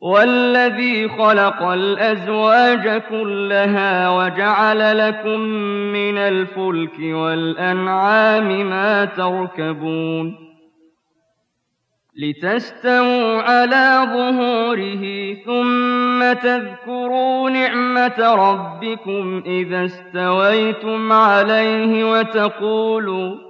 والذي خلق الأزواج كلها وجعل لكم من الفلك والأنعام ما تركبون لتستووا على ظهوره ثم تذكروا نعمة ربكم إذا استويتم عليه وتقولوا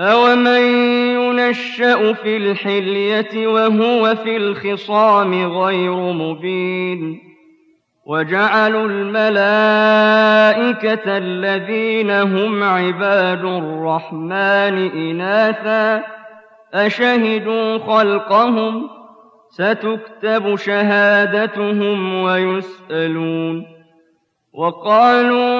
أومن ينشأ في الحلية وهو في الخصام غير مبين وجعلوا الملائكة الذين هم عباد الرحمن إناثا أشهدوا خلقهم ستكتب شهادتهم ويسألون وقالوا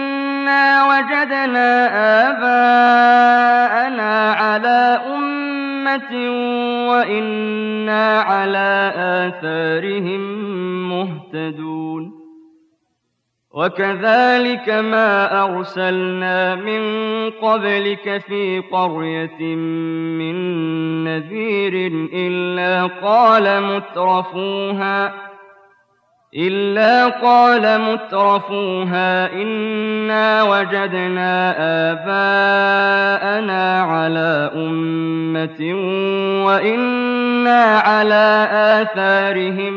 إنا وجدنا آباءنا على أمة وإنا على آثارهم مهتدون وكذلك ما أرسلنا من قبلك في قرية من نذير إلا قال مترفوها إلا قال مترفوها إنا وجدنا آباءنا على أمة وإنا على آثارهم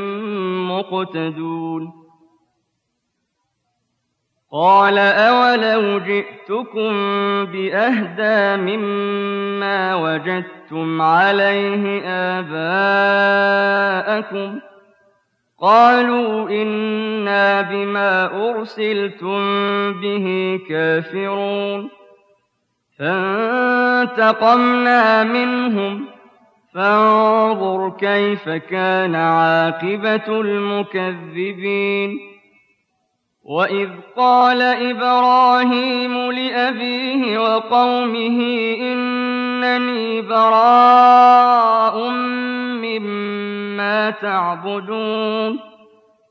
مقتدون قال أولو جئتكم بأهدى مما وجدتم عليه آباءكم ۖ قالوا إنا بما أرسلتم به كافرون. فانتقمنا منهم. فانظر كيف كان عاقبة المكذبين. وإذ قال إبراهيم لأبيه وقومه إنني براء مما تعبدون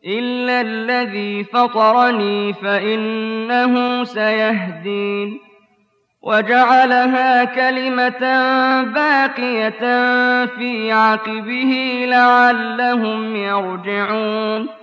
إلا الذي فطرني فإنه سيهدين وجعلها كلمة باقية في عقبه لعلهم يرجعون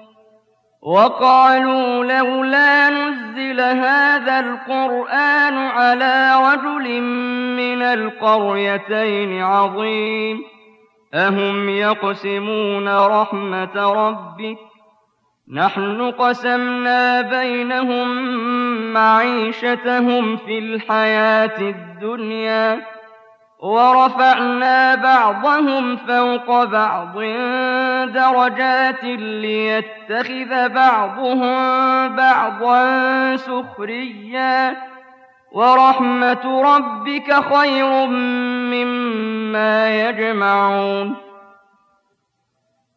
وقالوا لولا نزل هذا القرآن على رجل من القريتين عظيم. أهم يقسمون رحمة ربك؟ نحن قسمنا بينهم معيشتهم في الحياة الدنيا. ورفعنا بعضهم فوق بعض درجات ليتخذ بعضهم بعضا سخريا. ورحمة ربك خير مما يجمعون.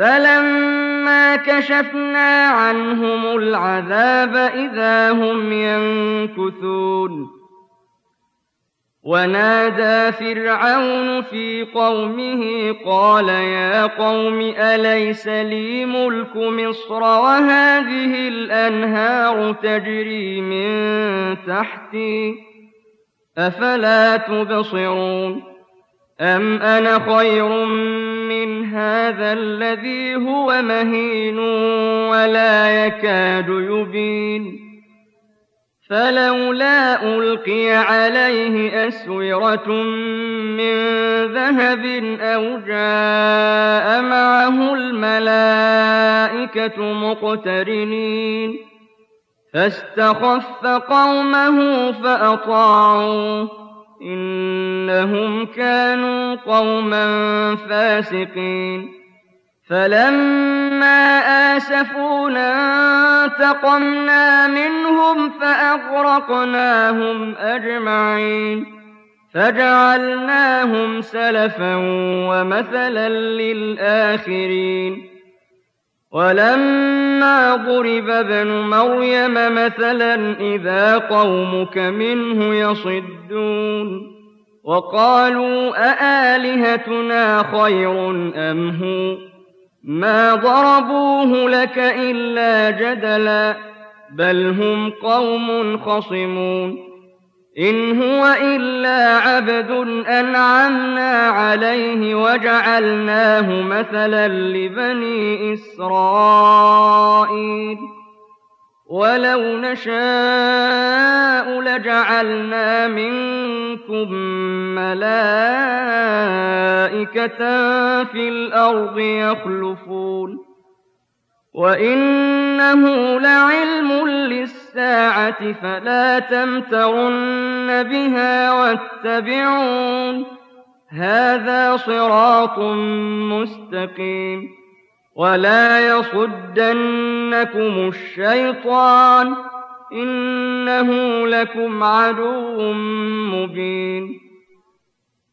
فلما كشفنا عنهم العذاب إذا هم ينكثون ونادى فرعون في قومه قال يا قوم أليس لي ملك مصر وهذه الأنهار تجري من تحتي أفلا تبصرون أم أنا خير من هذا الذي هو مهين ولا يكاد يبين. فلولا ألقي عليه أسورة من ذهب أو جاء معه الملائكة مقترنين. فاستخف قومه فأطاعوه. إنهم كانوا قوما فاسقين. فلما آسفونا انتقمنا منهم فأغرقناهم أجمعين. فجعلناهم سلفا ومثلا للآخرين. ولما ضرب ابن مريم مثلا إذا قومك منه يصدون وقالوا أآلهتنا خير أم هو؟ ما ضربوه لك إلا جدلا بل هم قوم خصمون. إن هو إلا عبد أنعمنا عليه وجعلناه مثلا لبني إسرائيل. ولو نشاء لجعلنا منكم ملائكة في الأرض يخلفون. وإنه لعلم للساعة فلا تمترن بها واتبعون. هذا صراط مستقيم. ولا يصدنكم الشيطان. إنه لكم عدو مبين.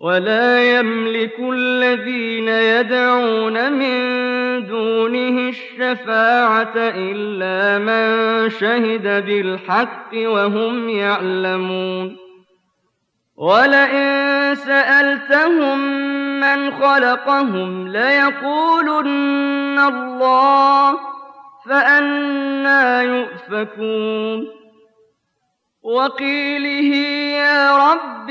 ولا يملك الذين يدعون من دونه الشفاعة إلا من شهد بالحق وهم يعلمون. ولئن سألتهم من خلقهم ليقولن الله فأنا يؤفكون. وقيله يا رب